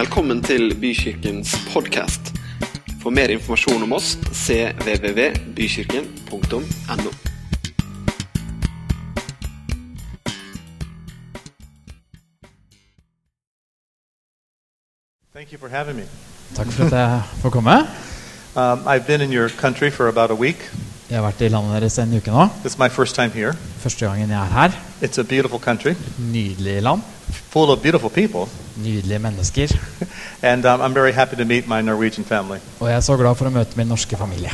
Velkommen til Bykirkens podkast. For mer informasjon om oss cvvvbykirken.no. Thank you for having me. Takk for at jeg får komme. Um, I've been in your country for about a week. Jeg har vært i landet deres en uke nå. It's my first time here. Første gangen jeg er her. It's a beautiful country, Nydelig land. Full of beautiful people, Nydelige mennesker. and um, I'm very happy to meet my Norwegian family. Og jeg er så glad for å møte min norske familie.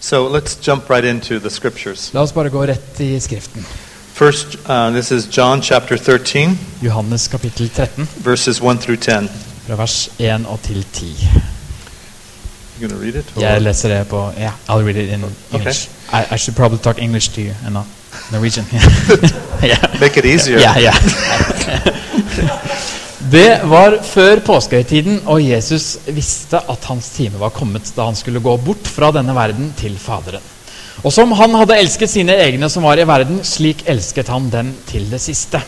So let's jump right into the scriptures. La oss bare gå rett i Skriften. First, uh, this is John chapter 13, Johannes kapittel 13, verses 1 through 10. fra vers 1 og til 10. You gonna read it? or- Jeg leser det på Yeah, I'll read it in English. I, I should probably talk English to you and not Norwegian. yeah. Make it easier. Ja, ja. Det var før påskehøytiden, og Jesus visste at hans time var kommet da han skulle gå bort fra denne verden til Faderen. Og som han hadde elsket sine egne som var i verden, slik elsket han dem til det siste.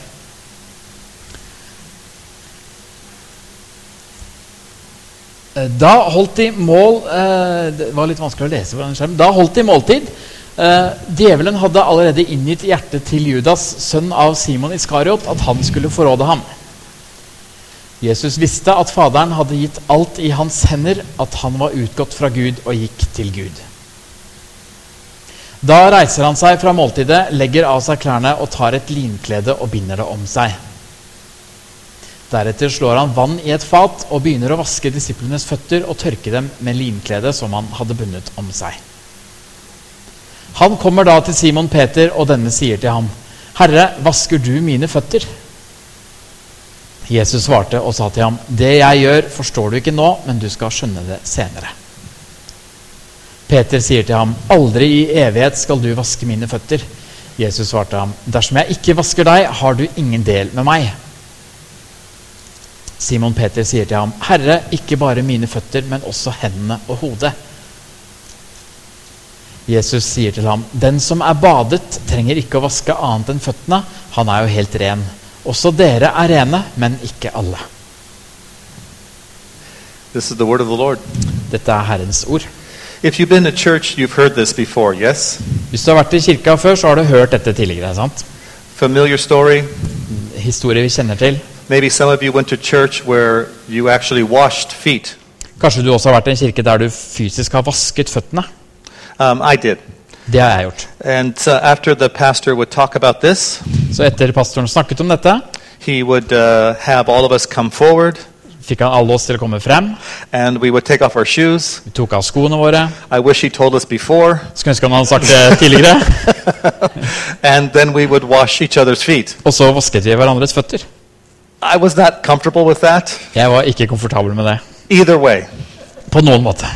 Da holdt de mål eh, Det var litt vanskelig å lese på den skjermen. Da holdt de måltid. Eh, djevelen hadde allerede inngitt hjertet til Judas, sønn av Simon Iskariot, at han skulle forråde ham. Jesus visste at Faderen hadde gitt alt i hans hender, at han var utgått fra Gud og gikk til Gud. Da reiser han seg fra måltidet, legger av seg klærne og tar et linklede og binder det om seg. Deretter slår han vann i et fat og begynner å vaske disiplenes føtter og tørke dem med linkledet som han hadde bundet om seg. Han kommer da til Simon Peter, og denne sier til ham, 'Herre, vasker du mine føtter?' Jesus svarte og sa til ham, 'Det jeg gjør, forstår du ikke nå, men du skal skjønne det senere.' Peter sier til ham, 'Aldri i evighet skal du vaske mine føtter.' Jesus svarte ham, 'Dersom jeg ikke vasker deg, har du ingen del med meg.' Simon Peter sier til ham, 'Herre, ikke bare mine føtter, men også hendene og hodet.' Jesus sier til ham, 'Den som er badet, trenger ikke å vaske annet enn føttene. Han er jo helt ren. Også dere er rene, men ikke alle.' Dette er Herrens ord. If you've been to church, you've heard this before, yes? Hvis du har vært i kirka før, så har du hørt dette tidligere. sant? Familiar story. Historie vi kjenner til. Kanskje du også har vært i en kirke der du fysisk har vasket føttene. Um, Det har jeg gjort. And uh, this, Så etter pastoren snakket om dette, he would uh, have all of us come forward fikk han alle oss til å komme frem. and we would take off our shoes. Vi tok av skoene våre. I wish he told us before. Skulle ønske han hadde sagt det tidligere. And then we would wash each other's feet. Og så vasket vi hverandres føtter. I was not comfortable with that Jeg var ikke komfortabel med det. either way. På noen måte.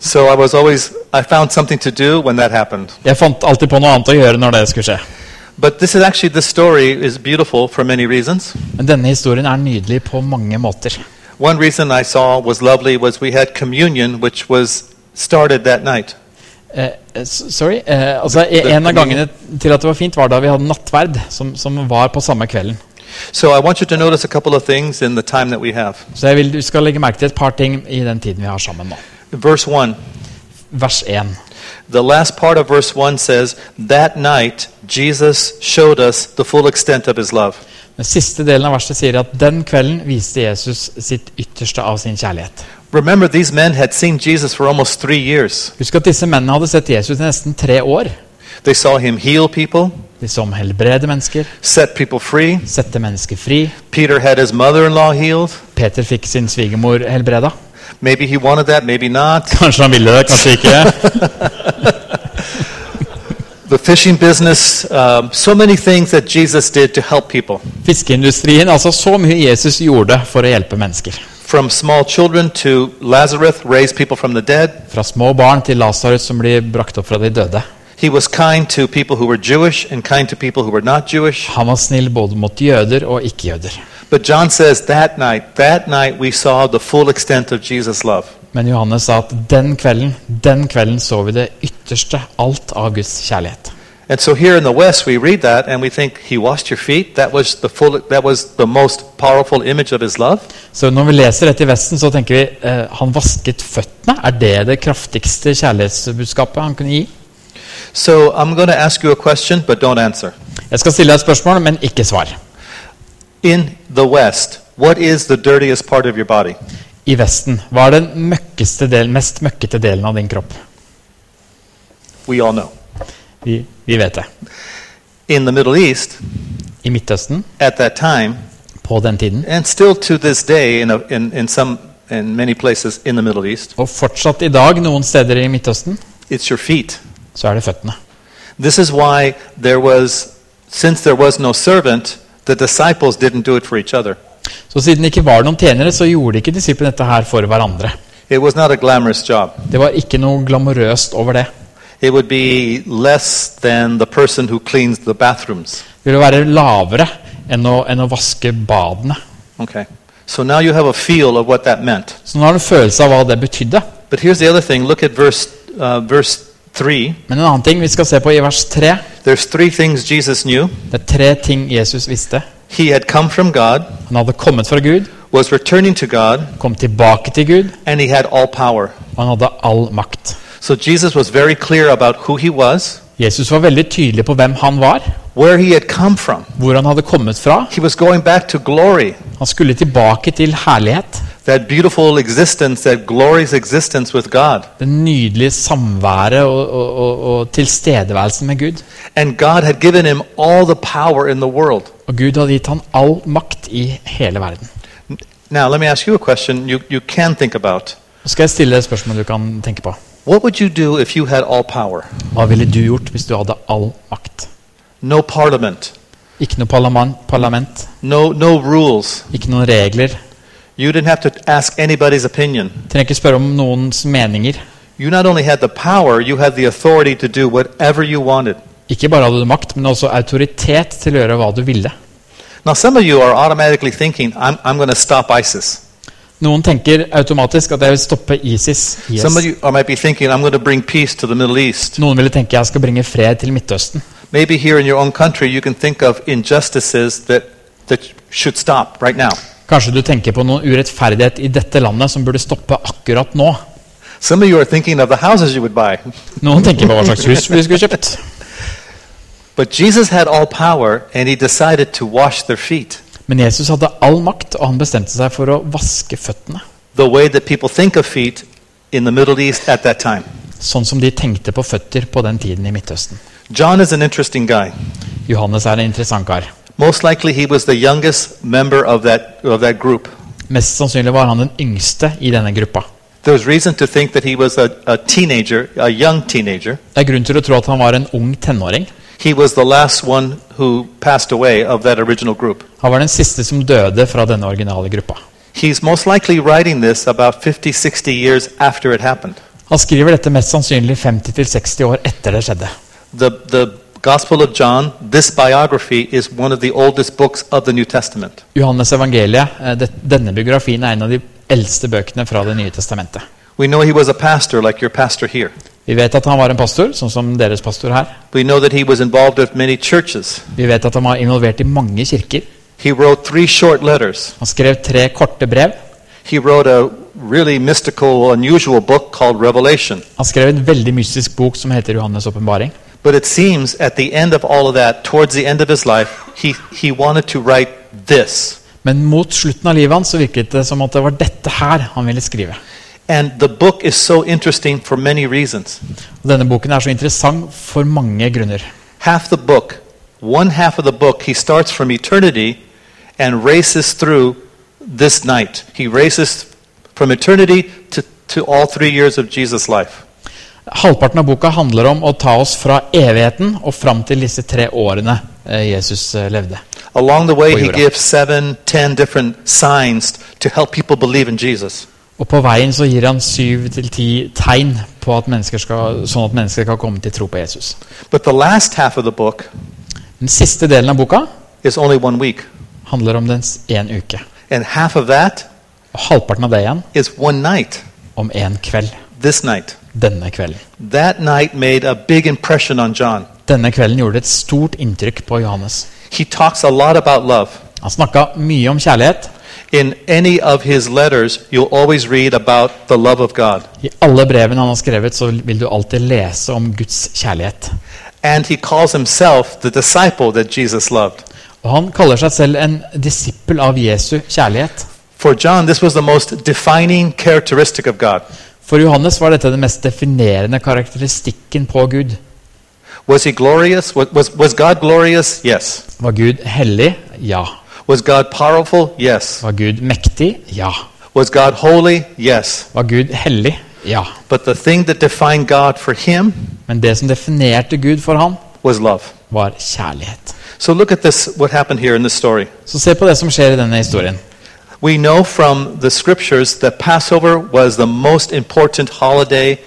So I was always, I found something to do when that happened. Jeg fant alltid på noe annet å gjøre når det skulle skje. But this is actually, the story is beautiful for many reasons. Men denne historien er nydelig på mange måter. One reason I saw was lovely was we had communion, which was started that night. Eh, eh, sorry? Eh, altså, en av gangene til at det var fint, var da vi hadde nattverd, som, som var på samme kvelden. So I want you to notice a couple of things in the time that we have. Så jeg vil du skal legge merke til et par ting i den tiden vi har sammen nå. Verse 1. Vers 1. The last part of verse 1 says, That night Jesus showed us the full extent of his love. Den siste delen av verset sier at den kvelden viste Jesus sitt ytterste av sin kjærlighet. Remember, these men had seen Jesus for almost three years. Husk at disse mennene hadde sett Jesus i nesten tre år. They saw him heal people, De som helbrede mennesker, set people free. sette mennesker fri. Peter had his healed. Peter fikk sin svigermor helbreda. Maybe he wanted that, maybe not. Kanskje han ville det, kanskje ikke. The fishing business, um, so many things that Jesus did to help people. Fiskeindustrien, altså så mye Jesus gjorde for å hjelpe mennesker. From small children to Lazarus, raise people from the dead. Fra små barn til Lazarus som blir brakt opp fra de døde. He was kind to people who were Jewish and kind to people who were not Jewish. Han var snill både mot jøder og ikke-jøder. But John says that night, that night we saw the full extent of Jesus' love. Men Johannes sa at den kvelden, den kvelden så vi det ytterste, alt av Guds kjærlighet. And so here in the West, we read that and we think, He washed your feet? That was the, full, that was the most powerful image of His love? Så når vi leser dette i Vesten, så tenker vi eh, han vasket føttene. Er det det kraftigste kjærlighetsbudskapet han kunne gi? So I'm going to ask you a question, but don't answer. Jeg skal stille deg et spørsmål, men ikke svar. In the West, what is the dirtiest part of your body? I Vesten, hva er den del, mest møkkete delen av din kropp? We all know. Vi, vi vet det. In the Middle East, I Midtøsten, at that time, på den tiden, and still to this day in, a, in, in, some, in many places in the Middle East, og fortsatt i dag noen steder i Midtøsten, it's your feet. så er det føttene. This is why there was, since there was no servant, the disciples didn't do it for each other. Så siden det ikke var noen tjenere, så gjorde ikke disiplene dette her for hverandre. It was not a glamorous job. Det var ikke noe glamorøst over det. It would be less than the person who cleans the bathrooms. Det ville være lavere enn å, enn å vaske badene. Okay. So now you have a feel of what that meant. Så nå har du en følelse av hva det betydde. But here's the other thing. Look at verse, uh, verse 3. Men en annen ting vi skal se på i vers 3, There's three things Jesus knew. det er tre ting Jesus visste. He had come from God, Han hadde kommet fra Gud, was returning to God, kom tilbake til Gud, and he had all power. og han hadde all makt. So Jesus was very clear about who he was, Jesus var veldig tydelig på hvem han var, where he had come from. hvor han hadde kommet fra. He was going back to glory, Han skulle tilbake til herlighet. That beautiful existence, that glorious existence with God. Det nydelige samværet og, og, og, tilstedeværelsen med Gud. And God had given him all the power in the world. Og Gud hadde gitt han all makt i hele verden. Now, let me ask you a question you, you can think about. Nå skal jeg stille et spørsmål du kan tenke på. What would you do if you had all power? Hva ville du gjort hvis du hadde all makt? No parliament, Ikke noe parlament, parlament no, no rules. ikke noen regler. You didn't have to ask anybody's opinion. Trenger ikke spørre om noens meninger. You not only had the power, you had the authority to do whatever you wanted. Ikke bare hadde du makt, men også autoritet til å gjøre hva du ville. Now, some of you are automatically thinking, I'm, I'm going to stop ISIS. Noen tenker automatisk at jeg vil stoppe ISIS. Yes. Some of you are, might be thinking, I'm going to bring peace to the Middle East. Noen ville tenke jeg skal bringe fred til Midtøsten. Maybe here in your own country, you can think of injustices that, that should stop right now. Kanskje du tenker på noen urettferdighet i dette landet som burde stoppe akkurat nå. Noen tenker på hva slags hus vi skulle kjøpt. But Jesus had all power, and he decided to wash their feet Men Jesus hadde all makt, og han bestemte seg for å vaske føttene. the way that people think of feet in the Middle East at that time. Sånn som de tenkte på føtter på den tiden i Midtøsten. John is an interesting guy. Johannes er en interessant kar. Most likely, he was the youngest member of that, of that group. Mest sannsynlig var han den yngste i denne gruppa. There's reason to think that he was a, a teenager, a young teenager. Det er grunn til å tro at han var en ung tenåring. He was the last one who passed away of that original group. Han var den siste som døde fra denne originale gruppa. He's most likely writing this about 50, 60 years after it happened. Han skriver dette mest sannsynlig 50-60 år etter det skjedde. The, the Gospel of John, this biography, is one of the oldest books of the New Testament. Johannes evangeliet, eh, denne biografien er en av de eldste bøkene fra Det nye testamentet. We know he was a pastor, like your pastor here. Vi vet at han var en pastor, sånn som deres pastor her. We know that he was involved with many churches. Vi vet at han var involvert i mange kirker. He wrote three short letters. Han skrev tre korte brev. He wrote a really mystical, unusual book called Revelation. Han skrev en veldig mystisk bok som heter Johannes' åpenbaring. But it seems at the end of all of that, towards the end of his life, he, he wanted to write this. Men mot slutten av livet hans så virket det som at det var dette her han ville skrive. And the book is so interesting for many reasons. Denne boken er så interessant for mange grunner. Half the book, one half of the book, he starts from eternity and races through this night. He races from eternity to, to all three years of Jesus' life. Halvparten av boka handler om å ta oss fra evigheten og fram til disse tre årene eh, Jesus eh, levde. Along the way, he gives seven, ten different signs to help people believe in Jesus. Og på veien så gir han syv til ti tegn på at mennesker skal, sånn at mennesker kan komme til tro på Jesus. But the last half of the book Den siste delen av boka is only one week. handler om dens én uke. And half of that Og halvparten av det igjen is one night, om én kveld. This night. Denne kvelden. That night made a big impression on John. Denne kvelden gjorde et stort inntrykk på Johannes. He talks a lot about love. Han snakka mye om kjærlighet. In any of his letters, you'll always read about the love of God. I alle brevene han har skrevet, så vil du alltid lese om Guds kjærlighet. And he calls himself the disciple that Jesus loved. Og han kaller seg selv en disippel av Jesu kjærlighet. For John, this was the most defining characteristic of God. For Johannes var dette den mest definerende karakteristikken på Gud. Was he glorious? Was, was, God glorious? Yes. Var Gud hellig? Ja. Was God powerful? Yes. Var Gud mektig? Ja. Was God holy? Yes. Var Gud hellig? Ja. But the thing that defined God for him Men det som definerte Gud for ham, was love. var kjærlighet. So look at this, what happened here in this story. Så se på det som skjer i denne historien. We know from the scriptures that Passover was the most important holiday,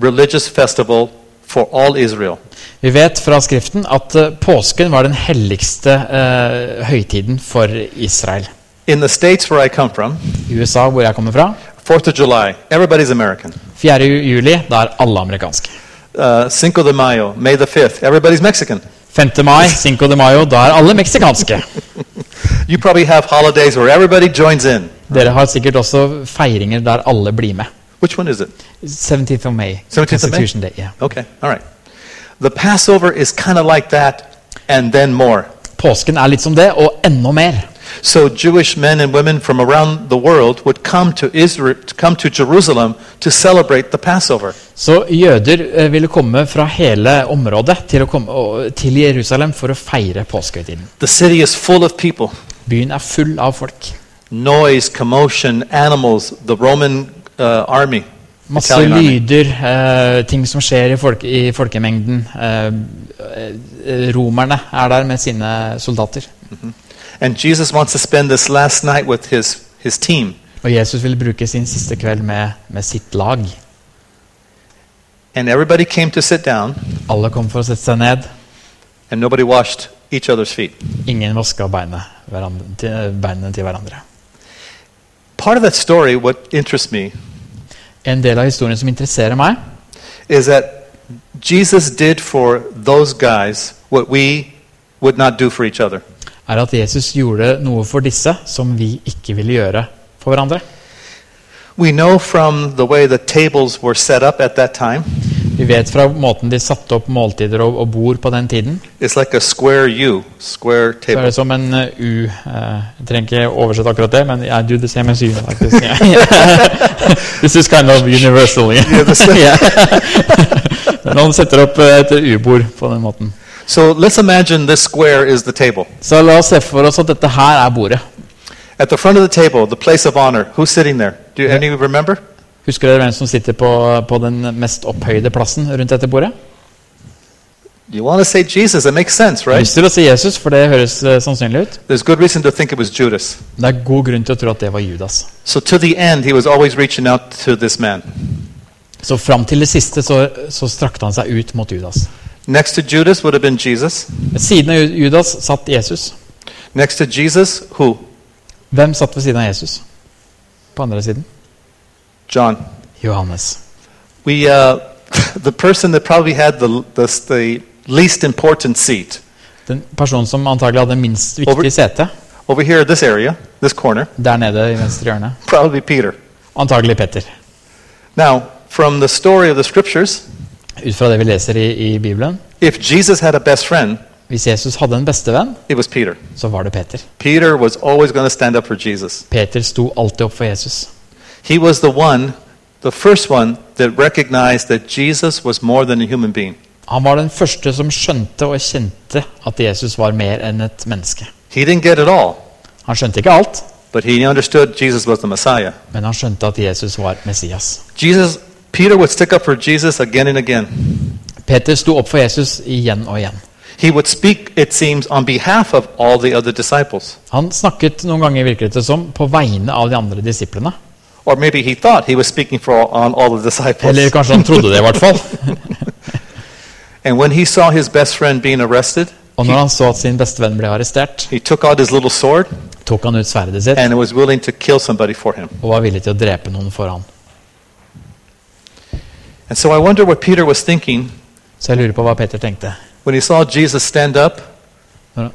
religious festival for all Israel. Vi vet fra Skriften at eh, påsken var den helligste uh, høytiden for Israel. In the states where I come from, I USA, hvor jeg kommer fra, 4th of July, everybody's American. 4. juli, da er alle amerikanske. Uh, Cinco de Mayo, May the 5th, everybody's Mexican. 5. mai, Cinco de Mayo, da er alle meksikanske. You probably have holidays where everybody joins in. Dere har sikkert også feiringer der alle blir med. Which one is it? 17th of May. 17th of May? Day. yeah. Okay, all right. The Passover is kind of like that, and then more. Påsken er litt som det, og enda mer. So Jewish men and women from around the world would come to Israel, come to Jerusalem to celebrate the Passover. Så jøder eh, ville komme fra hele området til, komme, til Jerusalem for å feire påskehøytiden. The city is full of people. Byen er full av folk. Noise, commotion, animals, the Roman uh, army. Masse lyder, eh, ting som skjer i, folk, i folkemengden. Eh, eh, romerne er der med sine soldater. And Jesus wants to spend this last night with his, his team. Og Jesus vil bruke sin siste kveld med, med sitt lag. And everybody came to sit down, Alle kom for å sette seg ned. and nobody washed each other's feet. Ingen vaska til, beinene til hverandre. Part of that story, what interests me, En del av historien som interesserer meg, is that Jesus did for those guys what we would not do for each other. Er at Jesus gjorde noe for disse som vi ikke ville gjøre for hverandre. We know from the way the tables were set up at that time, Vi vet fra måten de satte opp måltider og, og bord på den tiden. it's like a square U, square Så er det som en uh, U. Uh, jeg trenger ikke oversette akkurat det, men I do the same as you. Faktisk. This is kind of universal. Yeah. Noen setter opp eh, et U-bord på den måten. So let's imagine this square is the table. Så la oss se for oss at dette her er bordet. At the front of the table, the place of honor, who's sitting there? Do you, any of you remember? Husker dere hvem som sitter på, på den mest opphøyde plassen rundt dette bordet? You want to say Jesus, it makes sense, right? lyst til å si Jesus, for det høres eh, sannsynlig ut. There's good reason to think it was Judas. Det er god grunn til å tro at det var Judas. So to the end, he was always reaching out to this man. Så fram til det siste så, så strakte han seg ut mot Judas. Next to Judas would have been Jesus. Ved siden av Judas satt Jesus. Next to Jesus, who? Hvem satt ved siden av Jesus? På andre siden? John. Johannes. We, uh, the person that probably had the, the, the least important seat Den personen som antagelig hadde minst viktig sete, over here, this area, this corner, der nede i venstre hjørne, probably Peter. antagelig Petter. Now, from the story of the scriptures, Ut fra det vi leser i, i Bibelen. if Jesus had a best friend, Hvis Jesus hadde en bestevenn, it was Peter. så var det Peter. Peter was always stand up for Jesus. Peter sto alltid opp for Jesus. He was the one, the first one, that recognized that Jesus was more than a human being. Han var den første som skjønte og kjente at Jesus var mer enn et menneske. He didn't get it all, Han skjønte ikke alt, but he understood Jesus was the Messiah. men han skjønte at Jesus var Messias. Jesus, Peter would stick up for Jesus again and again. Peter sto opp for Jesus igjen og igjen. He would speak, it seems, on behalf of all the other disciples. Han snakket noen ganger virket det som på vegne av de andre disiplene. Or maybe he thought he was speaking for all, on all the disciples. Eller kanskje han trodde det, i hvert fall. And when he saw his best friend being arrested, Og når han så at sin beste venn ble arrestert, he took out his little sword tok han ut sverdet sitt and was willing to kill somebody for him. og var villig til å drepe noen for han. And so I wonder what Peter was thinking Så jeg lurer på hva Peter tenkte. When he saw Jesus stand up, Når,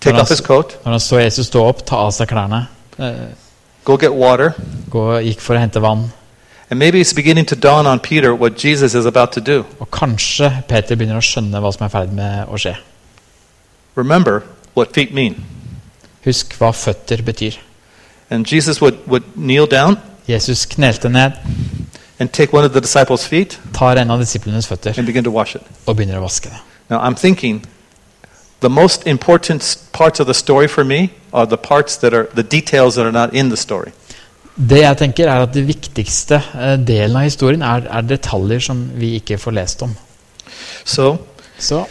take When off his coat, når han så Jesus stå opp, ta av seg klærne, eh, go get water, gå, gikk for å hente vann and maybe it's beginning to dawn on Peter what Jesus is about to do. Og kanskje Peter begynner å skjønne hva som er i ferd med å skje. Remember what feet mean. Husk hva føtter betyr. And Jesus would, would kneel down Jesus knelte ned, and take one of the disciples' feet tar en av disiplenes føtter and begin to wash it. og begynner å vaske det. Now, I'm thinking the most important parts of the story for me are the parts that are the details that are not in the story. Det jeg tenker er at Det viktigste eh, delen av historien er, er detaljer som vi ikke får lest om. So, Så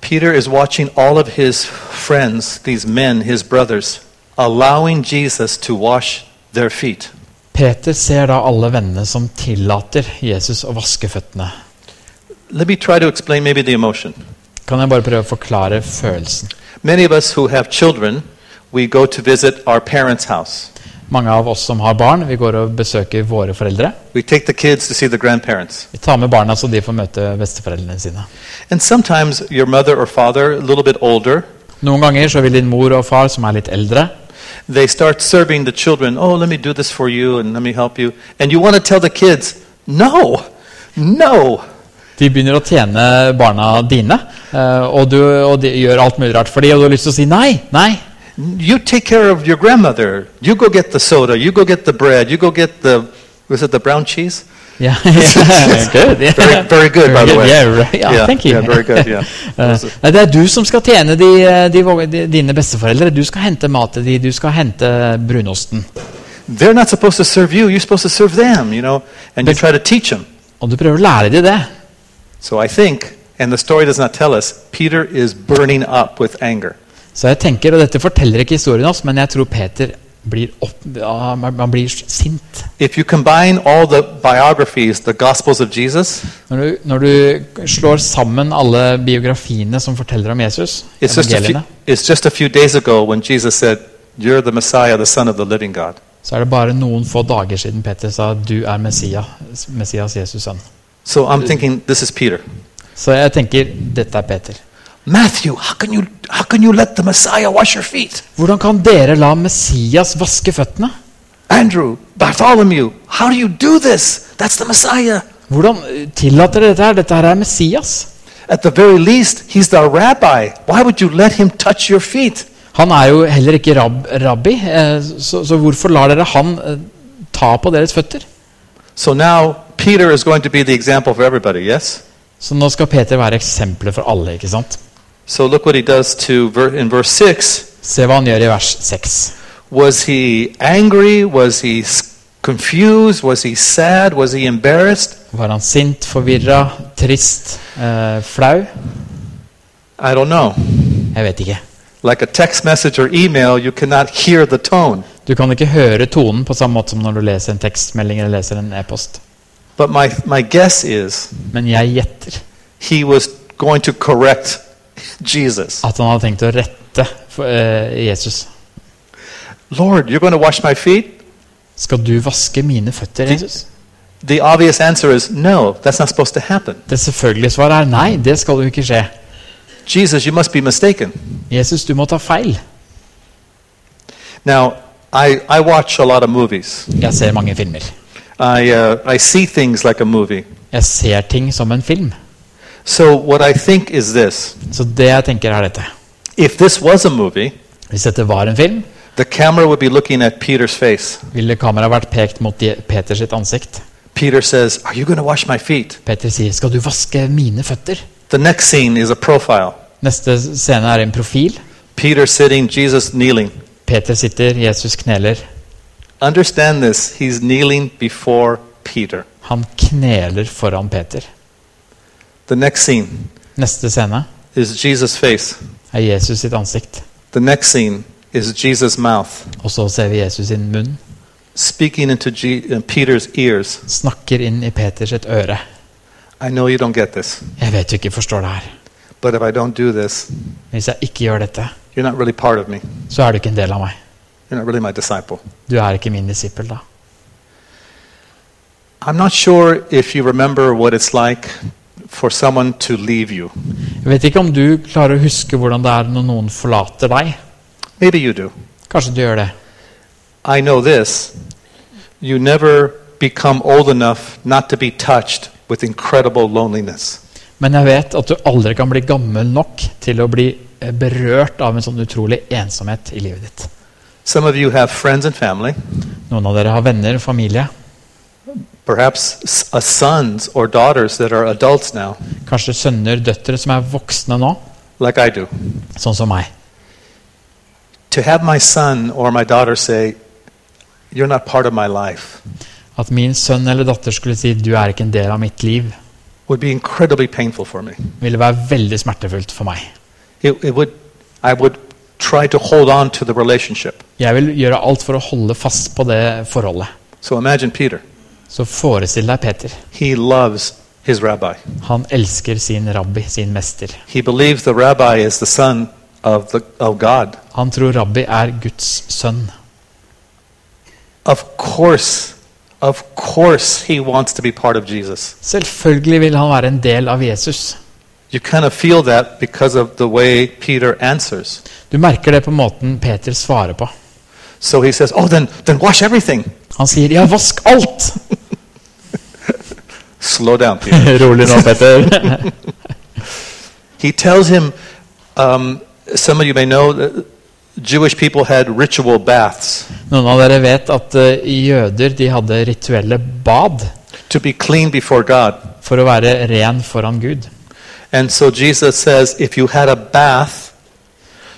Peter is watching all of his friends, these men, his brothers, allowing Jesus to wash their feet. Peter ser da alle vennene som tillater Jesus å vaske føttene. Kan jeg bare prøve å forklare følelsen? Children. Mange av oss som har barn, vi går og besøker våre foreldre. Vi tar med barna så de får møte besteforeldrene sine. And sometimes your mother or father, a little bit older, Noen ganger så vil din mor og far, som er litt eldre, they start serving the children. Oh, let me do this for you and let me help you. And you want to tell the kids, no, no. de begynner å tjene barna dine, eh, og du og de gjør alt mulig rart for dem, og du har lyst til å si nei, nei. You take care of your grandmother. You go get the soda. You go get the bread. You go get the, was it the brown cheese? Yeah, yeah, good. yeah. Very, very good, by Very the good, way. Yeah, right. yeah, Yeah, thank you. yeah, very good, yeah. uh, det er du som skal tjene de, de, de, dine besteforeldre. Du skal hente mat til de, du skal hente brunosten. They're not supposed to serve you. You're supposed to serve them, you know, and you try to teach them. Og du prøver å lære dem det. So I think, and the story does not tell us, Peter is burning up with anger. Så jeg tenker, og dette forteller ikke historien oss, men jeg tror Peter blir, opp, ja, man blir sint. If you combine all the biographies, the Gospels of Jesus, Når du, når du slår sammen alle biografiene som forteller om Jesus, it's just, a few, it's just a few days ago when Jesus said, You're the Messiah, the Son of the living God. så er det bare noen få dager siden Peter sa du er Messias, Messias Jesus sønn. So I'm thinking, this is Peter. Så jeg tenker dette er Peter. Matthew, how can you, how can you let the Messiah wash your feet? Hvordan kan dere la Messias vaske føttene? Andrew, Bartholomew, how do you do this? That's the Messiah. Hvordan eh, tillater dere dette her? Dette her er Messias. At the very least, he's the rabbi. Why would you let him touch your feet? Han er jo heller ikke rab, rabbi, eh, så, så hvorfor lar dere han eh, ta på deres føtter? So now Peter is going to be the example for everybody, yes? Så nå skal Peter være eksempelet for alle. ikke sant? So look what he does to ver- in verse 6. Se hva han gjør i vers 6. Was he angry? Was he confused? Was he sad? Was he embarrassed? Var han sint, forvirra, trist, eh, flau? I don't know. Jeg vet ikke. Like a text message or email, you cannot hear the tone. Du kan ikke høre tonen på samme måte som når du leser en tekstmelding eller leser en e-post. But my, my guess is Men jeg gjetter he was going to correct Jesus. at han hadde tenkt å rette for, uh, Jesus. Lord, you're going to wash my feet? Skal du vaske mine føtter, Jesus? The obvious answer is no, that's not supposed to happen. Det selvfølgelige svaret er nei, det skal jo ikke skje. Jesus, you must be mistaken. Jesus, du må ta feil. Now, I, I watch a lot of movies. Jeg ser mange filmer. I, uh, I see things like a movie. Jeg ser ting som en film. So, what I think is this Så det jeg tenker er dette. if this was a movie, Hvis dette var en film, the camera would be looking at Peter's face. ville kameraet vært pekt mot Je- Peters sitt ansikt. Peter says, Are you going to wash my feet? Peter sier, 'Skal du vaske mine føtter?' The next scene is a profile. Neste scene er en profil. Peter sitting, Jesus kneeling. Peter sitter, Jesus kneler. Understand this. He's kneeling before Peter. Han kneler foran Peter. The next scene Neste scene is Jesus' face. er Jesus sitt ansikt. The next scene is Jesus' mouth Og så ser vi Jesus sin munn. speaking into G- uh, Peter's ears. Snakker inn i Peters et øre. I know you don't get this, Jeg vet du ikke forstår det her. but if I don't do this, Hvis jeg ikke gjør dette, you're not really part of me. så er du ikke en del av meg. You're not really my disciple. Du er ikke min disippel da. I'm not sure if you remember what it's like for someone to leave you. Jeg vet ikke om du klarer å huske hvordan det er når noen forlater deg. Maybe you do. Kanskje du gjør det. I know this. You never become old enough not to be touched with incredible loneliness. Men jeg vet at du aldri kan bli gammel nok til å bli eh, berørt av en sånn utrolig ensomhet i livet ditt. Some of you have friends and family, Noen av dere har venner og familie. Perhaps s- uh, sons or daughters that are adults now, Kanskje sønner, døtre som er voksne nå, like I do. sånn som meg. To have my son or my daughter say, You're not part of my life, At min sønn eller datter skulle si 'du er ikke en del av mitt liv', would be incredibly painful for me. ville være veldig smertefullt for meg. It, it would, I would try to hold on to the relationship. Jeg vil gjøre alt for å holde fast på det forholdet. So imagine Peter. Så forestill deg Peter. He loves his rabbi. Han elsker sin rabbi, sin mester. He believes the rabbi is the son of, the, of God. Han tror rabbi er Guds sønn. Of course, of course, he wants to be part of Jesus. Selvfølgelig vil han være en del av Jesus. You kind of feel that because of the way Peter answers. Du merker det på måten Peter svarer på. So he says, Oh, then, then wash everything. Han sier 'ja, vask alt'. Slow down, Peter. Rolig nå, Petter. he tells him, um, some of you may know, that Jewish people had ritual baths Noen av dere vet at uh, jøder de hadde rituelle bad to be clean before God. for å være ren foran Gud. And so Jesus says, if you had a bath,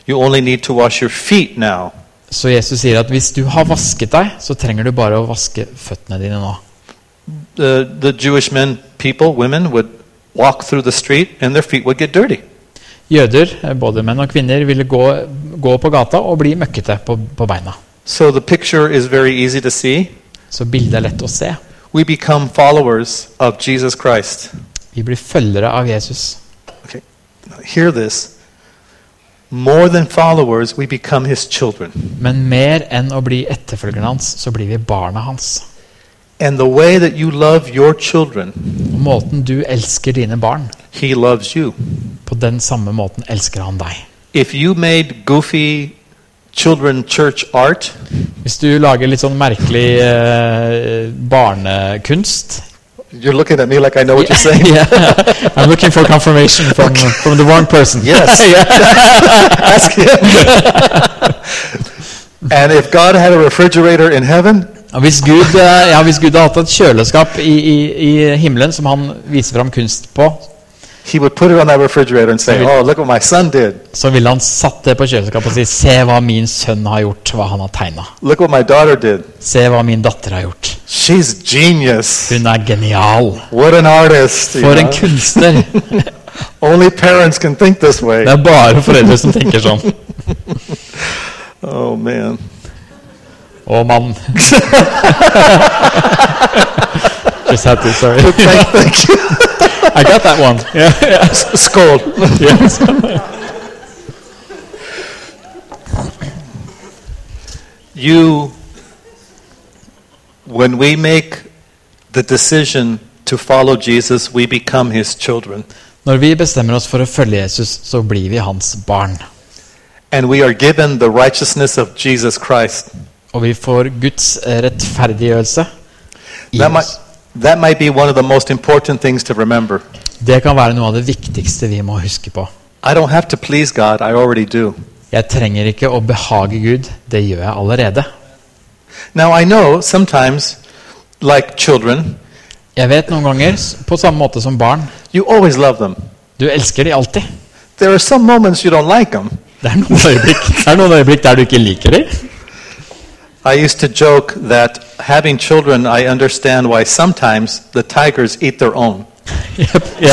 you only need to wash your feet now. Så Jesus sier at hvis du har vasket deg, så trenger du bare å vaske føttene dine nå. The, the Jewish men, people, women would walk through the street and their feet would get dirty. Jøder, eh, både menn og kvinner, ville gå, gå på gata og bli møkkete på, på beina. So the picture is very easy to see. Så bildet er lett å se. We become followers of Jesus Christ. Vi blir følgere av Jesus. Okay, hear this. More than followers, we become his children. Men mer enn å bli etterfølgerne hans, så blir vi barna hans. And the way that you love your children, måten du elsker dine barn, he loves you. på den samme måten elsker han deg. If you made goofy children church art, Hvis du lager litt sånn merkelig eh, barnekunst you're looking at me like I know what you're saying. Yeah. I'm looking for confirmation from, from the wrong person. Yes. Ask him. and if God had a refrigerator in heaven, hvis, Gud, eh, ja, hvis Gud hadde hatt et kjøleskap i, i, i himmelen som han viser fram kunst på, he would put it on that refrigerator and say. Oh, look what my son did. så ville han satt det på kjøleskapet og si Se hva min sønn har gjort, hva han har tegna. Look what my daughter did. Se hva min datter har gjort. She's genius. Hun er genial. What an artist. For en know? kunstner. Only parents can think this way. Det er bare foreldre som tenker sånn. Oh, man. Å, mann. Just had to, sorry. Thank, thank you. I got that one. Yeah, yeah. Skål. Yes. You, when we make the decision to follow Jesus, we become his children. Når vi bestemmer oss for å følge Jesus, så blir vi hans barn. And we are given the righteousness of Jesus Christ. Og vi får Guds rettferdiggjørelse i That might, oss. That might be one of the most important things to remember. Det kan være noe av det viktigste vi må huske på. I don't have to please God, I already do. Jeg trenger ikke å behage Gud. Det gjør jeg allerede. Now, I know sometimes, like children, Jeg vet noen ganger, på samme måte som barn, you always love them. du elsker de alltid. There are some moments you don't like them. Det er øyeblikk, det er noen øyeblikk der du ikke liker dem. I used to joke that having children, I understand why sometimes the tigers eat their own. Jeg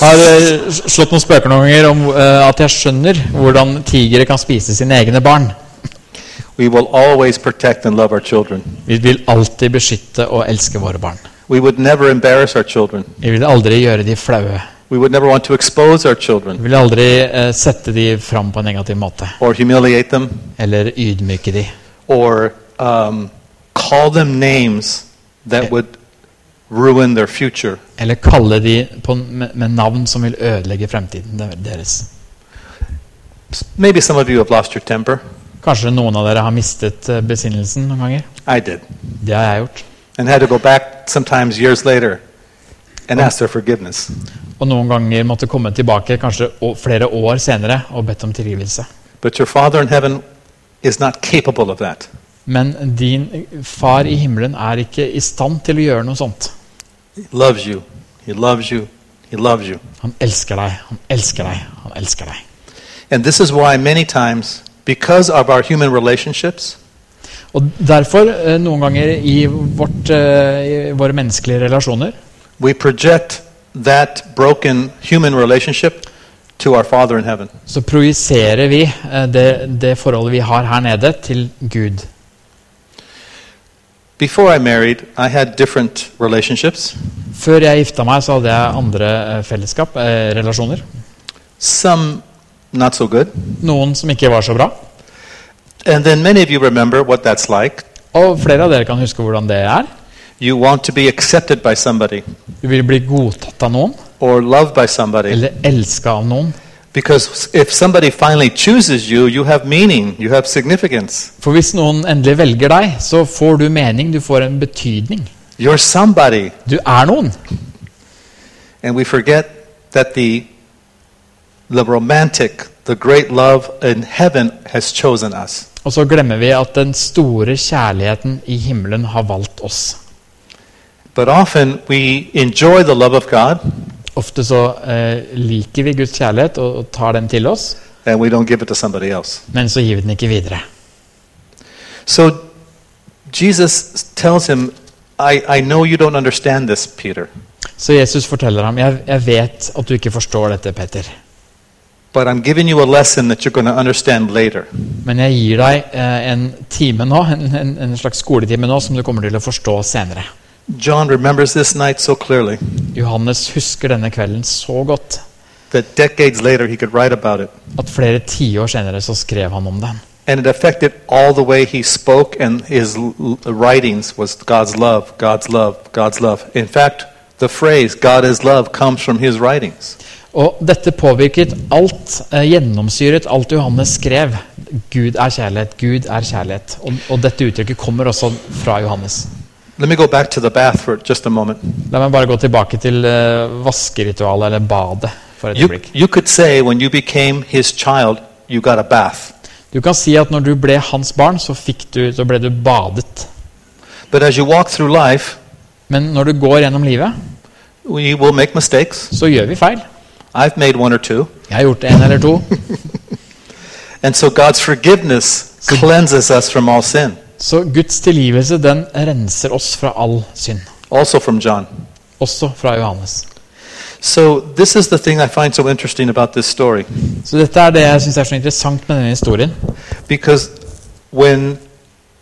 har eh, slått noen spøker noen ganger om eh, at jeg skjønner hvordan tigre kan spise sine egne barn. We will always protect and love our children. Vi vil alltid beskytte og elske våre barn. We would never embarrass our children. Vi vil aldri gjøre de flaue. We would never want to expose our Vi children vil aldri eh, sette de fram på en negativ måte. or humiliate them Eller ydmyke de. or um, call them names that would ruin their future. Eller kalle de på, med, med navn som vil ødelegge fremtiden deres. Maybe some of you have lost your temper. Kanskje noen av dere har mistet eh, besinnelsen noen ganger. I did. Det har jeg gjort. And had to go back sometimes years later and ask their forgiveness. Og noen ganger måtte komme tilbake kanskje flere år senere og bedt om tilgivelse. But your Father in heaven is not capable of that. Men din far i himmelen er ikke i stand til å gjøre noe sånt. Han elsker deg, han elsker deg, han elsker deg. And this is why many times, because of our human relationships, Og derfor, eh, noen ganger i, vårt, eh, i våre menneskelige relasjoner, we project that broken human relationship to our Father in heaven. så projiserer vi eh, det, det forholdet vi har her nede, til Gud. Before I married, I had different relationships. Før jeg gifta meg, så hadde jeg andre eh, fellesskap, eh, relasjoner. Some not so good. Noen som ikke var så bra. And then many of you remember what that's like. Og flere av dere kan huske hvordan det er. You want to be accepted by somebody Du vil bli godtatt av noen, or loved by somebody. eller elska av noen. Because if somebody finally chooses you, you have meaning, you have significance. For hvis noen endelig velger deg, så får du mening, du får en betydning. You're somebody. Du er noen. And we forget that the, the romantic, the great love in heaven has chosen us. Og så glemmer vi at den store kjærligheten i himmelen har valgt oss. But often we enjoy the love of God Ofte så eh, liker vi Guds kjærlighet og, og tar den til oss, men så gir vi den ikke videre. So Jesus tells him, I, I know you don't understand this, Peter, Så Jesus forteller ham jeg, jeg vet at du ikke forstår dette, Peter. but I'm giving you a lesson that you're going to understand later. Men jeg gir deg eh, en time nå, en, en, en slags skoletime nå som du kommer til å forstå senere. John remembers this night so clearly Johannes husker denne kvelden så godt that decades later he could write about it. at flere tiår senere så skrev han om den. And it affected all the way he spoke, and his writings was God's love, God's love, God's love. In fact, the phrase God is love comes from his writings. Og dette påvirket alt, eh, gjennomsyret alt Johannes skrev. Gud er kjærlighet, Gud er kjærlighet. Og, og dette uttrykket kommer også fra Johannes. Let me go back to the bath for just a moment. La meg bare gå tilbake til uh, vaskeritualet, eller badet, for et You, øyeblikk. you could say when you became his child, you got a bath. Du kan si at når du ble hans barn, så, du, så ble du badet. But as you walk through life, Men når du går gjennom livet, we will make mistakes. så gjør vi feil. I've made one or two. Jeg har gjort en eller to. And so God's forgiveness cleanses us from all sin, Så Guds tilgivelse den renser oss fra all synd. also from John. Også fra Johannes. So this is the thing I find so interesting about this story. Så dette er det jeg synes er så interessant med denne historien. Because when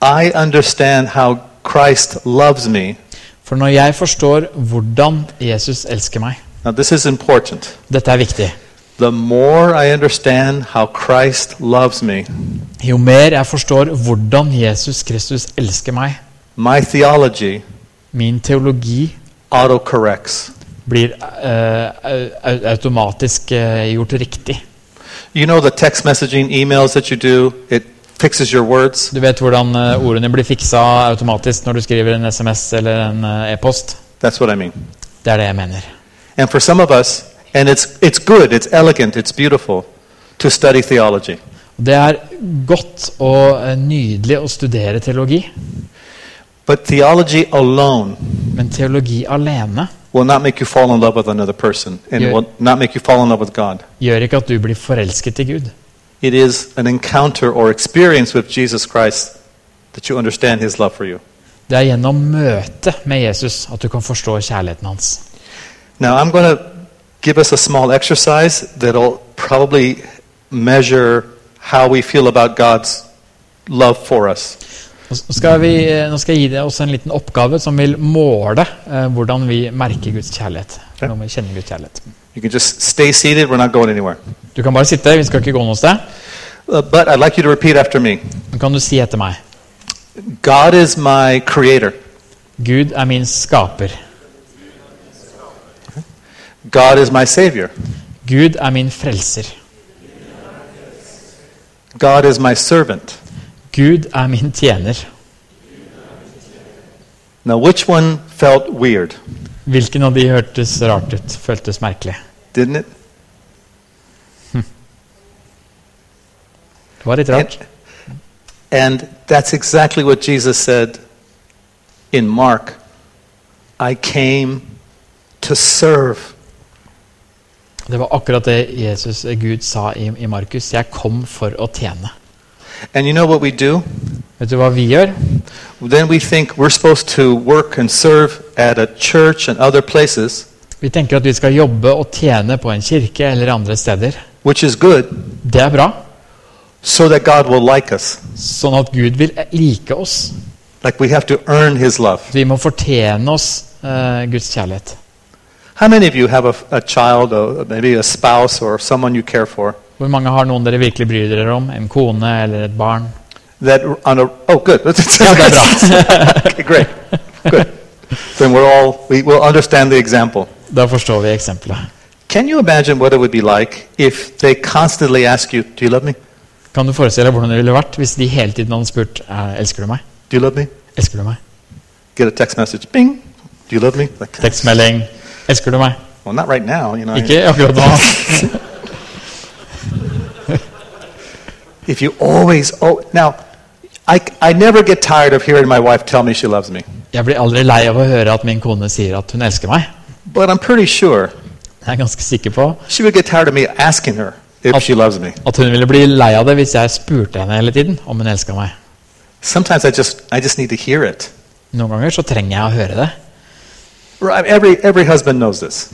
I understand how Christ loves me, For når jeg forstår hvordan Jesus elsker meg now this is important. Dette er viktig. The more I understand how Christ loves me, Jo mer jeg forstår hvordan Jesus Kristus elsker meg, my theology min teologi autocorrects. blir uh, automatisk uh, gjort riktig. You know the text messaging emails that you do, it fixes your words. Du vet hvordan uh, ordene blir fiksa automatisk når du skriver en SMS eller en e-post? That's what I mean. Det er det jeg mener. And for some of us, and it's, it's good, it's elegant, it's beautiful to study theology. Det er godt og eh, nydelig å studere teologi, But theology alone men teologi alene will not make you fall in love with another person and gjør, will not make you fall in love with God. gjør ikke at du blir forelsket i Gud. It is an encounter or experience with Jesus Christ that you understand his love for you. Det er gjennom møtet med Jesus at du kan forstå kjærligheten hans. Now, I'm going to give us a small exercise that'll probably measure how we feel about God's love for us. Nå skal, vi, eh, nå skal jeg gi deg også en liten oppgave som vil måle eh, hvordan vi merker Guds kjærlighet. Hvordan vi kjenner Guds kjærlighet. You can just stay seated, we're not going. Du kan bare sitte, vi skal ikke gå noe sted. Uh, like you to repeat after me Men kan du si etter meg God is my Gud er min skaper. God is my Savior. Gud er min frelser. God is my servant. Gud er min tjener. Now, which one felt weird? Hvilken av de hørtes rart ut? Føltes merkelig? Didn't it? Det var litt rart. And that's exactly what Jesus said in Mark. I came to serve. Det var akkurat det Jesus, eh, Gud sa i, i Markus. Jeg kom for å tjene. And you know what we do? Vet du hva vi gjør? Then we think we're supposed to work and serve at a church and other places, Vi tenker at vi skal jobbe og tjene på en kirke eller andre steder. which is good, Det er bra, so that God will like us. sånn at Gud vil like oss. Like we have to earn His love. Vi må fortjene oss uh, Guds kjærlighet. How many of you have a, a child, or maybe a spouse, or someone you care for? Hvor mange har noen dere virkelig bryr dere om? En kone eller et barn? That on a oh, good. Ja, det er bra. okay, great, good. Then we're all we will understand the example. Da forstår vi eksempelet. Can you imagine what it would be like if they constantly ask you, "Do you love me? Kan du forestille deg hvordan det ville vært hvis de hele tiden hadde spurt eh, Elsker du meg? Do you love me?" Elsker du meg? Get a text message, "Bing, do you love me?" Like, Tekstmelding. Elsker du meg? well, not right now, you know. Ikke akkurat nå. If you always oh now, I I never get tired of hearing my wife tell me she loves me, Jeg blir aldri lei av å høre at min kone sier at hun elsker meg. but I'm pretty sure Jeg er ganske sikker på she would get tired of me asking her if she loves me. at hun ville bli lei av det hvis jeg spurte henne hele tiden om hun elska meg. Sometimes I just I just need to hear it. Noen ganger så trenger jeg å høre det. Every every husband knows this.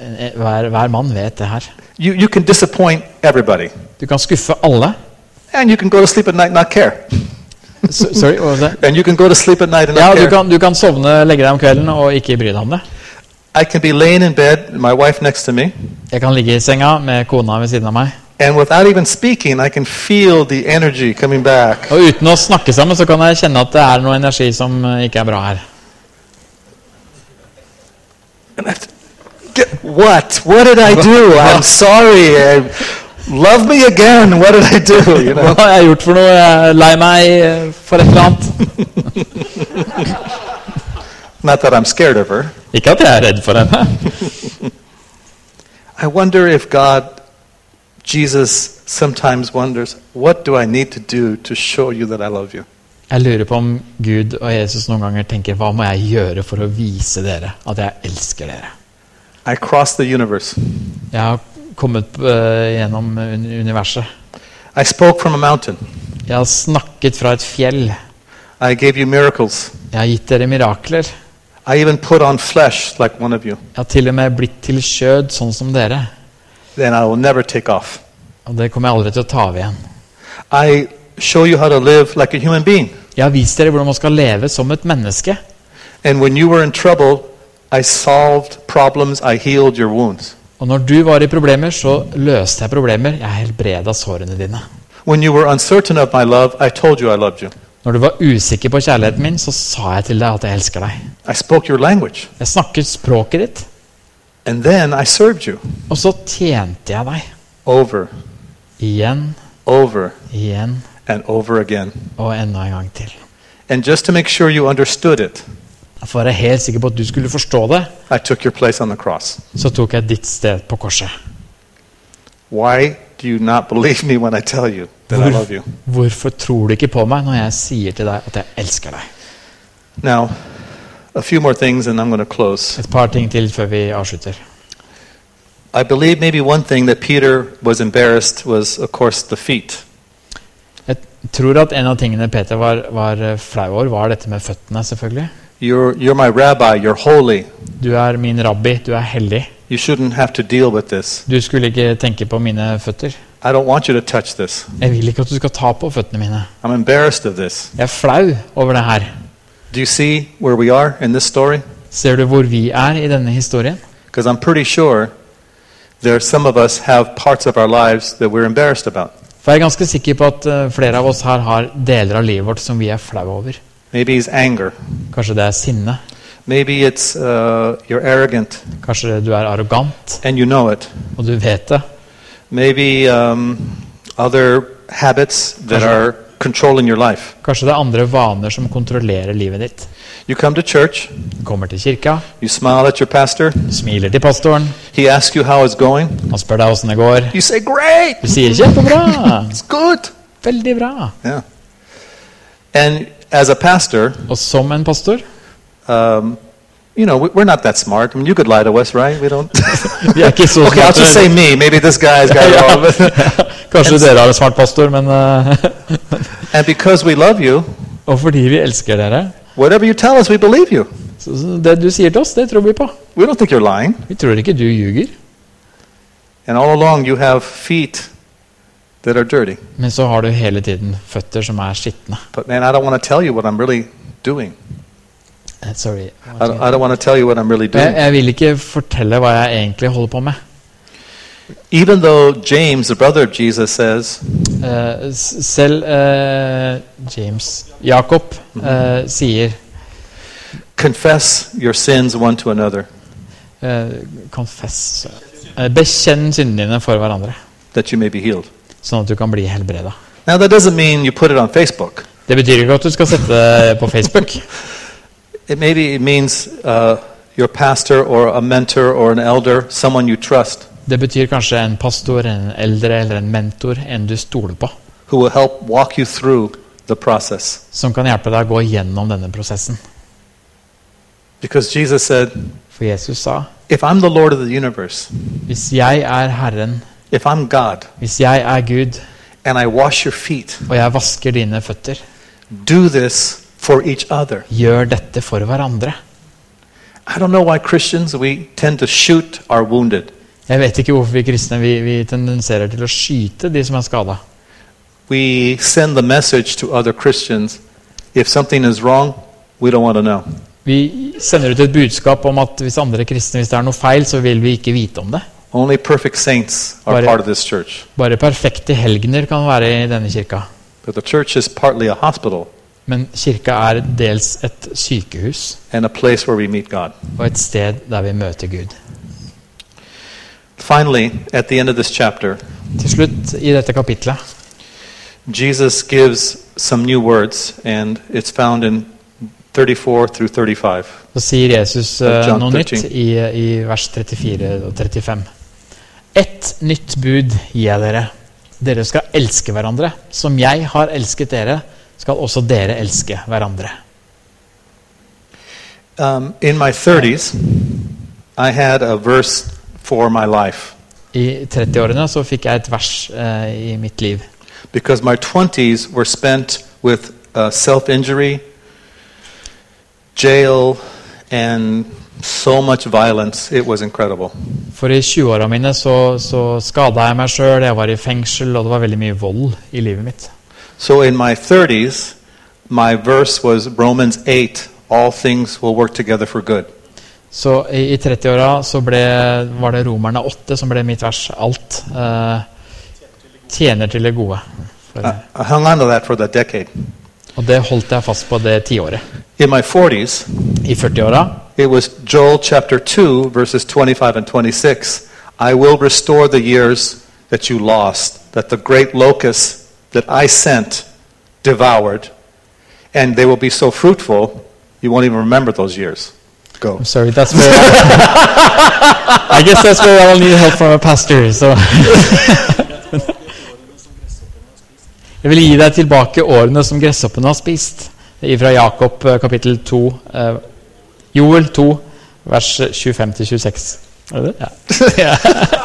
Eh, Hver, hver mann vet det her. You you can disappoint everybody, Du kan skuffe alle. and you can go to sleep at night and not care, So, sorry, what was that? and you can go to sleep at night and Ja, not du care. kan, du kan sovne, legge deg om kvelden og ikke bry deg om det. I can be laying in bed, my wife next to me, Jeg kan ligge i senga med kona ved siden av meg. and without even speaking, I can feel the energy coming back. Og uten å snakke sammen så kan jeg kjenne at det er noe energi som eh, ikke er bra her. What? What did I do? I'm sorry. Uh, love me again. What did I do? You Hva know. har jeg gjort for noe? Lei meg for et eller annet. Not that I'm scared of her. Ikke at jeg er redd for henne. I wonder if God, Jesus, sometimes wonders, what do I need to do to show you that I love you? Jeg lurer på om Gud og Jesus noen ganger tenker hva må jeg gjøre for å vise dere at jeg elsker dere? I crossed the universe. Jeg har kommet uh, gjennom universet. I spoke from a mountain. Jeg har snakket fra et fjell. I gave you miracles. Jeg har gitt dere mirakler. I even put on flesh like one of you. Jeg har til og med blitt til skjød sånn som dere. Then I will never take off. Og det kommer jeg aldri til å ta av igjen. I show you how to live like a human being. Jeg har vist dere hvordan man skal leve som et menneske. Trouble, I problems. Og når du var i problemer, så løste jeg problemer. Jeg helbreda sårene dine. Love, I I. Når du var usikker på kjærligheten min, så sa jeg til deg at jeg elsker deg. Jeg snakket språket ditt, And then I served you og så tjente jeg deg. over, Igjen, over, igjen and over again. og enda en gang til. And just to make sure you understood it, For å være helt sikker på at du skulle forstå det, I took your place on the cross. så tok jeg ditt sted på korset. Why do you not believe me when I tell you that I love you? Hvorfor tror du ikke på meg når jeg sier til deg at jeg elsker deg? Now, a few more things and I'm going to close. Et par ting til før vi avslutter. I believe maybe one thing that Peter was embarrassed was, of course, the feet. Jeg tror at en av tingene Peter var, var eh, flau over, var dette med føttene. selvfølgelig. You're, you're my rabbi, you're holy. Du er min rabbi, du er hellig. You shouldn't have to deal with this. Du skulle ikke tenke på mine føtter. I don't want you to touch this. Jeg vil ikke at du skal ta på føttene mine. I'm embarrassed of this. Jeg er flau over det her. Do you see where we are in this story? Ser du hvor vi er i denne historien? Because I'm pretty sure there some of us have parts of our lives that we're embarrassed about. For jeg er ganske sikker på at eh, flere av oss her har deler av livet vårt som vi er flau over. Maybe it's anger. Kanskje det er sinne. It's uh, Kanskje du er arrogant, you know og du vet det. Maybe um, other that Kanskje- are controlling your life. Kanskje det er andre vaner som kontrollerer livet ditt. You come to church, Du kommer til kirka, you smile at your pastor, du smiler til pastoren, he asks you how it's going. han spør deg åssen det går. You say, Great! Du sier 'kjempebra', It's good. 'veldig bra'. Yeah. And as a pastor, Og som en pastor um, you know, we- we're not that smart. I mean, you could lie to us, right? We don't. Okay, I'll just say me. Maybe this guy's got it all. Kanskje dere har en smart pastor, men eh, and because we love you, Og fordi vi elsker dere, whatever you tell us, we believe you. så så det du sier til oss, det tror vi på. We don't think you're lying. Vi tror ikke du ljuger. And all along, you have feet that are dirty. Men så har du hele tiden føtter som er skitne. But man, I don't want to tell you what I'm really doing. Eh, Sorry. I don't, I don't want to tell you what I'm really Jeg, jeg vil ikke fortelle hva jeg egentlig holder på med. Even though James, the brother of Jesus, says, Eh, selv uh, James Jakob eh, sier confess your sins one to another, Confess Bekjenn syndene dine for hverandre, that you may be healed. sånn at du kan bli helbreda. Now, that doesn't mean you put it on Facebook. Det betyr ikke at du skal sette det på Facebook. It maybe it means uh, your pastor or a mentor or an elder, someone you trust, Det betyr kanskje en pastor, en eldre eller en mentor, en du stoler på, who will help walk you through the process. som kan hjelpe deg å gå gjennom denne prosessen. Because Jesus said, For Jesus sa if I'm the Lord of the universe, hvis jeg er Herren, if I'm God, hvis jeg er Gud, and I wash your feet, og jeg vasker dine føtter, do this for each other. gjør dette for hverandre. I don't know why Christians, we tend to shoot our wounded. Jeg vet ikke hvorfor vi kristne vi, vi tendenserer til å skyte de som er skada. We send the message to other Christians if something is wrong, we don't want to know. Vi sender ut et budskap om at hvis andre kristne, hvis det er noe feil, så vil vi ikke vite om det. Only perfect saints are Right. part of this church. Bare perfekte helgener kan være i denne kirka. But the church is partly a hospital Men kirka er dels et sykehus and a place where we meet God. og et sted der vi møter Gud. Finally, at the end of this chapter, Til slutt i dette kapitlet Jesus gives some new words, and it's found in 34 through 35. så sier Jesus uh, John noe 13. nytt i, i vers 34 og 35. Ett nytt bud gir jeg dere. Dere skal elske hverandre. Som jeg har elsket dere, skal også dere elske hverandre. Um, in my 30s, I had a verse for my life I 30-årene så fikk jeg et vers uh, i mitt liv. because my 20s were spent with uh, self injury, jail, and so much violence. It was incredible. For i 20-åra mine så, så skada jeg meg sjøl, jeg var i fengsel, og det var veldig mye vold i livet mitt. So in my 30s, my verse was Romans 8 all things will work together for good. Så i, i 30-åra så ble, var det Romerne 8 som ble mitt vers. Alt eh, tjener til det gode. That decade. og det holdt jeg fast på det tiåret. In my 40s, I 40-åra it was Joel chapter 2, verses 25 and 26. I will restore the years that you lost, that the great locusts that I sent devoured, and they will be so fruitful, you won't even remember those years. Go. I'm sorry, that's where I guess that's where I'll need help from a pastor. So. Jeg vil gi deg tilbake årene som gresshoppene har spist. Fra Jakob eh, kapittel 2, eh, Joel 2, vers 25-26. Er det det? Ja.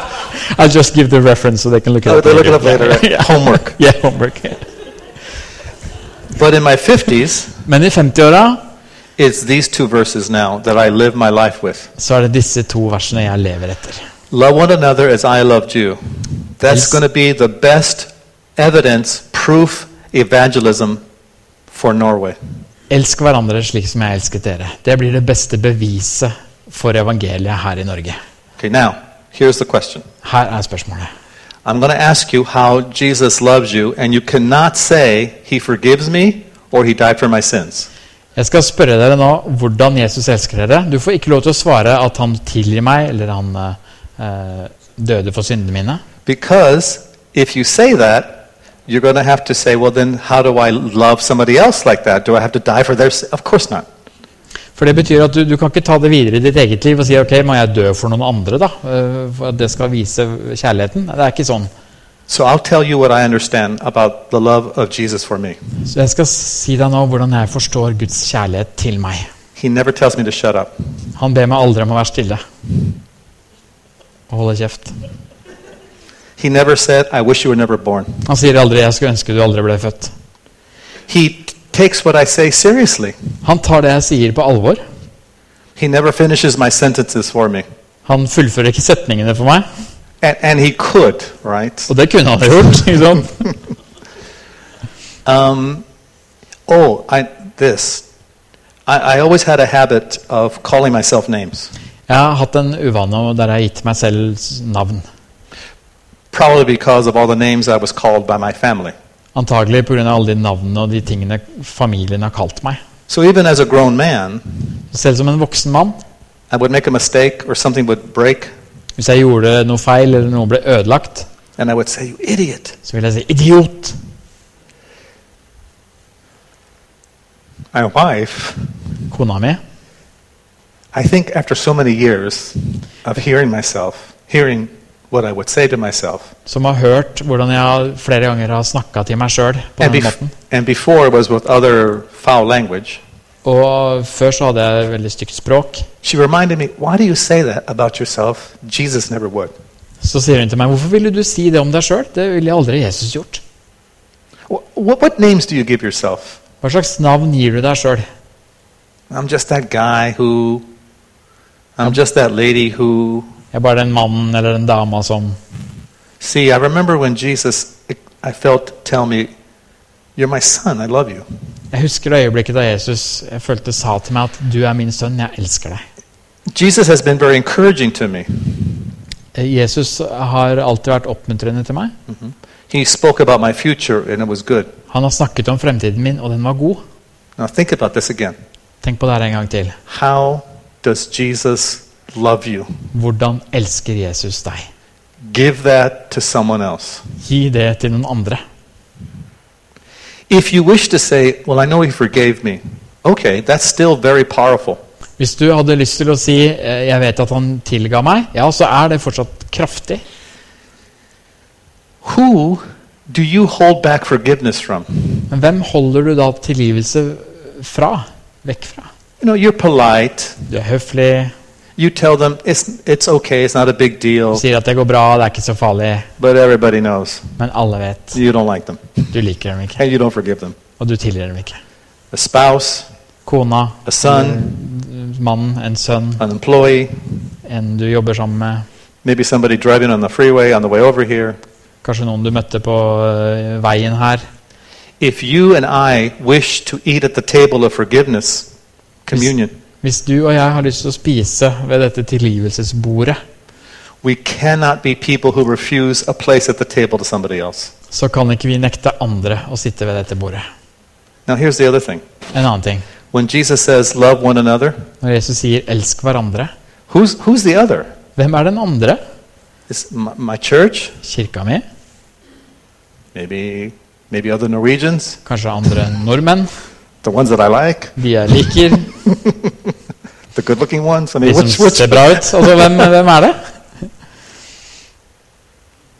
I'll just give the reference so they can look it Oh, up look it up later. later. Yeah. Homework. Yeah, homework. But in my 50s, Men i 50-åra it's these two verses now that I live my life with. så er det disse to versene jeg lever etter. Love one another as I loved you. That's going to be the best evidence, proof, evangelism for Norway. Elsk hverandre slik som jeg elsket dere. Det blir det beste beviset for evangeliet her i Norge. Okay, now, here's the question. Her er spørsmålet. I'm going to ask you how Jesus loves you, and you cannot say, He forgives me or He died for my sins. Jeg skal spørre dere nå hvordan Jesus elsker dere. Du får ikke lov til å svare at han tilgir meg, eller han eh, døde for syndene mine. Because if you say that, you're going to have to say, well, then how do I love somebody else like that? Do I have to die for their sin? Of course not. For det betyr at du, du kan ikke ta det videre i ditt eget liv og si ok, må jeg dø for noen andre, da? eh, For at det skal vise kjærligheten. Det er ikke sånn. So I'll tell you what I understand about the love of Jesus for me. Så jeg skal si deg nå hvordan jeg forstår Guds kjærlighet til meg. He never tells me to shut up. Han ber meg aldri om å være stille. Og holde kjeft. He never said, I wish you were never born. Han sier aldri 'jeg skulle ønske du aldri ble født'. He takes what I say seriously. Han tar det jeg sier på alvor. He never finishes my sentences for me. Han fullfører ikke setningene for meg. And, and he could, right? Og det kunne han ha gjort. ikke sant? Um, oh, I, this. I, I always had a habit of calling myself names, Jeg har hatt en uvane der jeg har gitt meg selv navn. probably because of all the names I was called by my family. Antagelig pga. alle de navnene og de tingene familien har kalt meg. So even as a grown man, Selv som en voksen mann. I would make a mistake or something would break, Hvis jeg gjorde noe feil eller noe ble ødelagt, say, så ville jeg si 'idiot'. Wife, Kona mi. I think after so many years of hearing myself, hearing what I would say to myself, Som har hørt hvordan jeg flere ganger har snakka til meg sjøl på and, den bef- måten. and before it was with other foul language, Og før så hadde jeg veldig stygt språk. she reminded me, Why do you say that about yourself? Jesus never would. Så sier hun til meg 'Hvorfor ville du si det om deg sjøl?' Det ville aldri Jesus gjort. What, what names do you give yourself? Hva slags navn gir du deg sjøl? I'm just that guy who. I'm just that lady who. Jeg er bare den mannen eller den dama som See, I remember when Jesus, I felt, tell me, You're my son, I love you. Jeg husker det øyeblikket da Jesus jeg følte sa til meg at 'du er min sønn, jeg elsker deg'. Jesus has been very encouraging to me. Eh, Jesus har alltid vært oppmuntrende til meg. He spoke about my future, and it was good. Han har snakket om fremtiden min, og den var god. Now think about this again. Tenk på det her en gang til. How does Jesus love you? Hvordan elsker Jesus deg? Give that to someone else. Gi det til noen andre. If you wish to say, Well, I know He forgave me, okay, that's still very powerful. Hvis du hadde lyst til å si eh, 'jeg vet at han tilga meg', ja, så er det fortsatt kraftig. Who do you hold back forgiveness from? Men hvem holder du da tilgivelse fra? Vekk fra? You know, you're polite. Du er høflig, You tell them it's, it's okay, it's not a big deal, sier at det går bra, det er ikke så farlig. but everybody knows Men alle vet. you don't like them Du liker dem ikke. and you don't forgive them. Og du tilgir dem ikke. A spouse, Kona, a son, mannen, en sønn, an employee, en du jobber sammen med. maybe somebody driving on the freeway on the way over here. Kanskje noen du møtte på uh, veien her. If you and I wish to eat at the table of forgiveness, communion, Hvis du og jeg har lyst til å spise ved dette tilgivelsesbordet, we cannot be people who refuse a place at the table to somebody else. så kan ikke vi nekte andre å sitte ved dette bordet. Now, here's the other thing. En annen ting. When Jesus says, love one another, Når Jesus sier 'elsk hverandre', who's, who's the other? hvem er den andre? It's my, my church, Kirka mi? maybe, maybe other Norwegians, Kanskje andre nordmenn? the ones that I like, De jeg liker? the good looking ones. I De mean, som which, which? ser bra ut? Altså, hvem, hvem er det?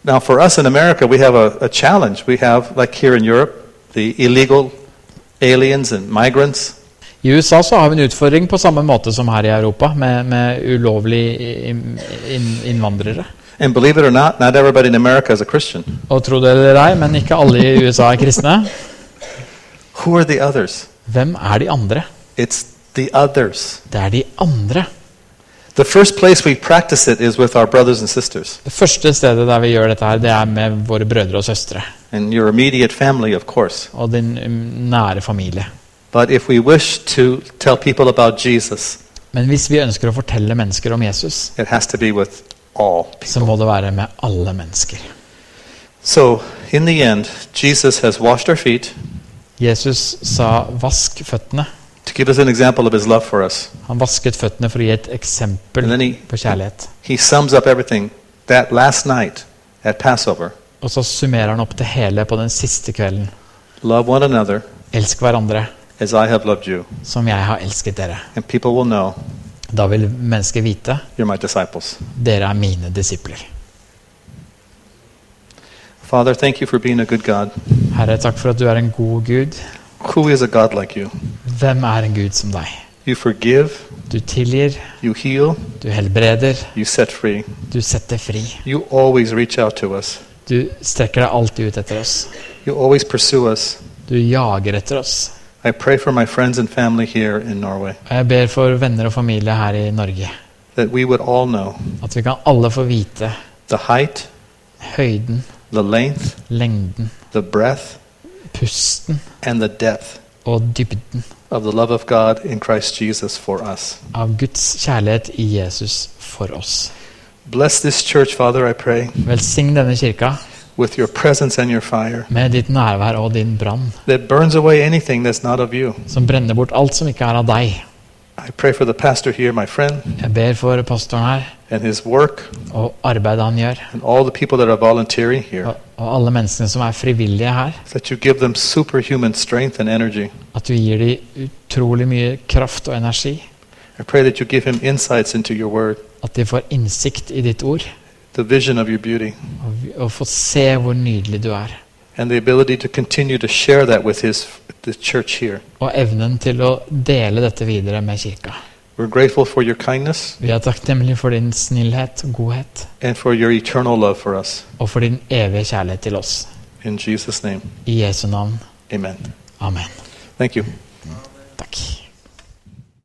Now, for us in America, we have a, a challenge. We have, like here in Europe, the illegal aliens and migrants. I USA så har vi en utfordring på samme måte som her i Europa, med, med ulovlige inn- inn- innvandrere. And believe it or not, not everybody in America is a Christian. Og tro det eller ei, men ikke alle i USA er kristne. Who are the others? Hvem er de andre? It's the others. Det er de andre. The first place we practice it is with our brothers and sisters Det første stedet der vi gjør dette, her, det er med våre brødre og søstre. and your immediate family, of course. Og din um, nære familie. But if we wish to tell people about Jesus, Men hvis vi ønsker å fortelle mennesker om Jesus, it has to be with all så må det være med alle mennesker. So, in the end, Jesus has washed our feet, Jesus sa 'vask føttene'. To give us an example of his love for us. Han vasket føttene for å gi et eksempel he, på kjærlighet. he sums up everything that last night at Passover. Og så summerer han opp det hele på den siste kvelden. Love one another Elsk hverandre as I have loved you. som jeg har elsket dere. And people will know Da vil mennesker vite you're my disciples. dere er mine disipler. Father, thank you for being a good God. Herre, takk for at du er en god Gud. Who is a God like you? Hvem er en Gud som deg? You forgive, Du tilgir, you heal, du helbreder, you set free. du setter fri. You always reach out to us. Du strekker deg alltid ut etter oss. You always pursue us. Du jager etter oss. I pray for my friends and family here in Norway jeg ber for venner og familie her i Norge that we would all know at vi kan alle få vite the height, høyden, the length, lengden, the breadth, pusten and the depth og dybden of the love of God in Christ Jesus for us. av Guds kjærlighet i Jesus for oss. Bless this church, Father, I pray, Velsign denne kirka with your presence and your fire med ditt nærvær og din brann, that burns away anything that's not of you. som brenner bort alt som ikke er av deg. I pray for the pastor here, my friend, Jeg ber for pastoren her and his work, og arbeidet han gjør, and all the people that are volunteering here, og, og alle menneskene som er frivillige her. that you give them superhuman strength and energy. At du gir dem utrolig mye kraft og energi. I pray that you give him insights into your word, At de får innsikt i ditt ord, the vision of your beauty, og, og får se hvor nydelig du er. And the ability to continue to share that with his the church here. Og evnen til å dele dette videre med kirka. We're grateful for your kindness Vi er takknemlige for din snillhet godhet, and for your eternal love for us. og for din evige kjærlighet til oss. In Jesus' name, I Jesu navn. amen. Amen. Thank you.